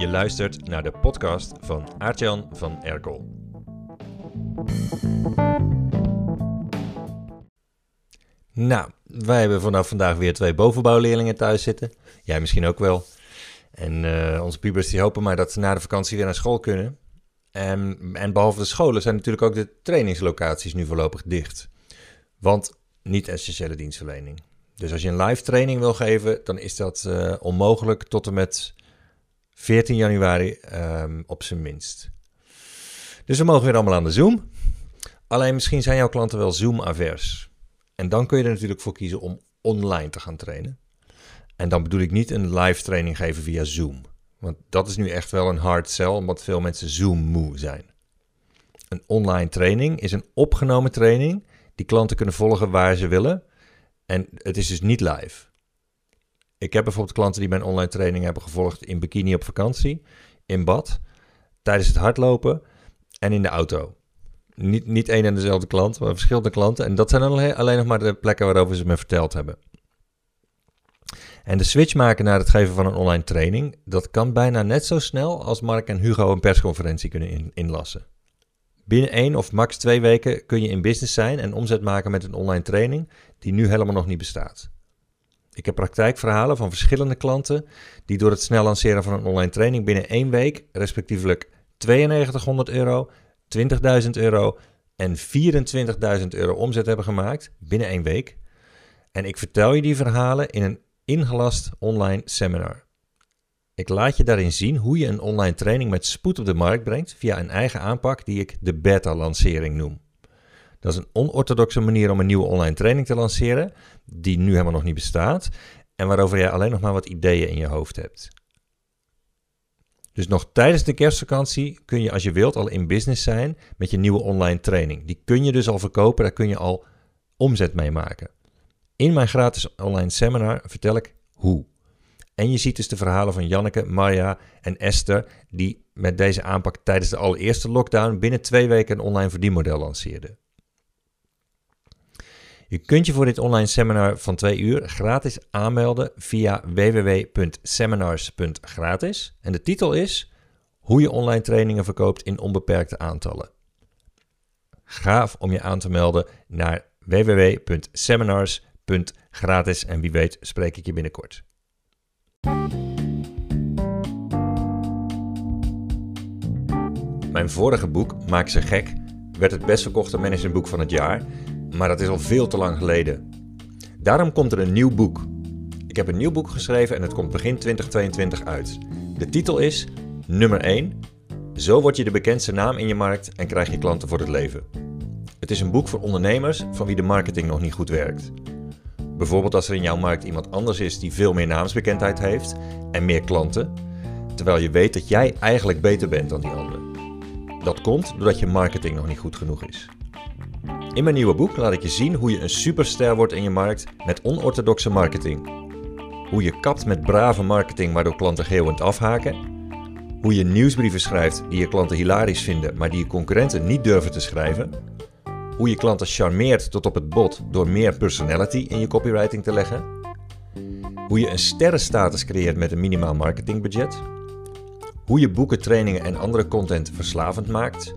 Je luistert naar de podcast van Aartjan van Erkel. Nou, wij hebben vanaf vandaag weer twee bovenbouwleerlingen thuis zitten. Jij misschien ook wel. En uh, onze pubers die hopen maar dat ze na de vakantie weer naar school kunnen. En, en behalve de scholen zijn natuurlijk ook de trainingslocaties nu voorlopig dicht. Want niet essentiële dienstverlening. Dus als je een live training wil geven, dan is dat uh, onmogelijk tot en met 14 januari um, op zijn minst. Dus we mogen weer allemaal aan de Zoom. Alleen misschien zijn jouw klanten wel Zoom-avers. En dan kun je er natuurlijk voor kiezen om online te gaan trainen. En dan bedoel ik niet een live training geven via Zoom. Want dat is nu echt wel een hard sell, omdat veel mensen Zoom-moe zijn. Een online training is een opgenomen training die klanten kunnen volgen waar ze willen. En het is dus niet live. Ik heb bijvoorbeeld klanten die mijn online training hebben gevolgd in bikini op vakantie, in bad, tijdens het hardlopen en in de auto. Niet, niet één en dezelfde klant, maar verschillende klanten. En dat zijn alleen, alleen nog maar de plekken waarover ze me verteld hebben. En de switch maken naar het geven van een online training, dat kan bijna net zo snel als Mark en Hugo een persconferentie kunnen inlassen. Binnen één of max twee weken kun je in business zijn en omzet maken met een online training die nu helemaal nog niet bestaat. Ik heb praktijkverhalen van verschillende klanten die door het snel lanceren van een online training binnen één week respectievelijk 9200 euro, 20.000 euro en 24.000 euro omzet hebben gemaakt binnen één week. En ik vertel je die verhalen in een ingelast online seminar. Ik laat je daarin zien hoe je een online training met spoed op de markt brengt via een eigen aanpak die ik de beta-lancering noem. Dat is een onorthodoxe manier om een nieuwe online training te lanceren, die nu helemaal nog niet bestaat en waarover jij alleen nog maar wat ideeën in je hoofd hebt. Dus nog tijdens de kerstvakantie kun je als je wilt al in business zijn met je nieuwe online training. Die kun je dus al verkopen, daar kun je al omzet mee maken. In mijn gratis online seminar vertel ik hoe. En je ziet dus de verhalen van Janneke, Marja en Esther, die met deze aanpak tijdens de allereerste lockdown binnen twee weken een online verdienmodel lanceerden. Je kunt je voor dit online seminar van twee uur gratis aanmelden via www.seminars.gratis. En de titel is Hoe je online trainingen verkoopt in onbeperkte aantallen. Gaaf om je aan te melden naar www.seminars.gratis en wie weet spreek ik je binnenkort. Mijn vorige boek, Maak ze gek, werd het best verkochte managementboek van het jaar maar dat is al veel te lang geleden. Daarom komt er een nieuw boek. Ik heb een nieuw boek geschreven en het komt begin 2022 uit. De titel is Nummer 1. Zo word je de bekendste naam in je markt en krijg je klanten voor het leven. Het is een boek voor ondernemers van wie de marketing nog niet goed werkt. Bijvoorbeeld als er in jouw markt iemand anders is die veel meer naamsbekendheid heeft en meer klanten, terwijl je weet dat jij eigenlijk beter bent dan die ander. Dat komt doordat je marketing nog niet goed genoeg is. In mijn nieuwe boek laat ik je zien hoe je een superster wordt in je markt met onorthodoxe marketing. Hoe je kapt met brave marketing waardoor klanten geeuwend afhaken. Hoe je nieuwsbrieven schrijft die je klanten hilarisch vinden, maar die je concurrenten niet durven te schrijven. Hoe je klanten charmeert tot op het bot door meer personality in je copywriting te leggen. Hoe je een sterrenstatus creëert met een minimaal marketingbudget. Hoe je boeken, trainingen en andere content verslavend maakt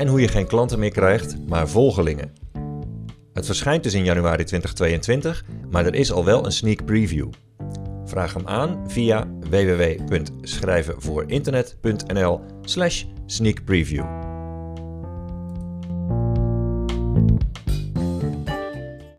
en hoe je geen klanten meer krijgt, maar volgelingen. Het verschijnt dus in januari 2022, maar er is al wel een sneak preview. Vraag hem aan via www.schrijvenvoorinternet.nl/slash sneak preview.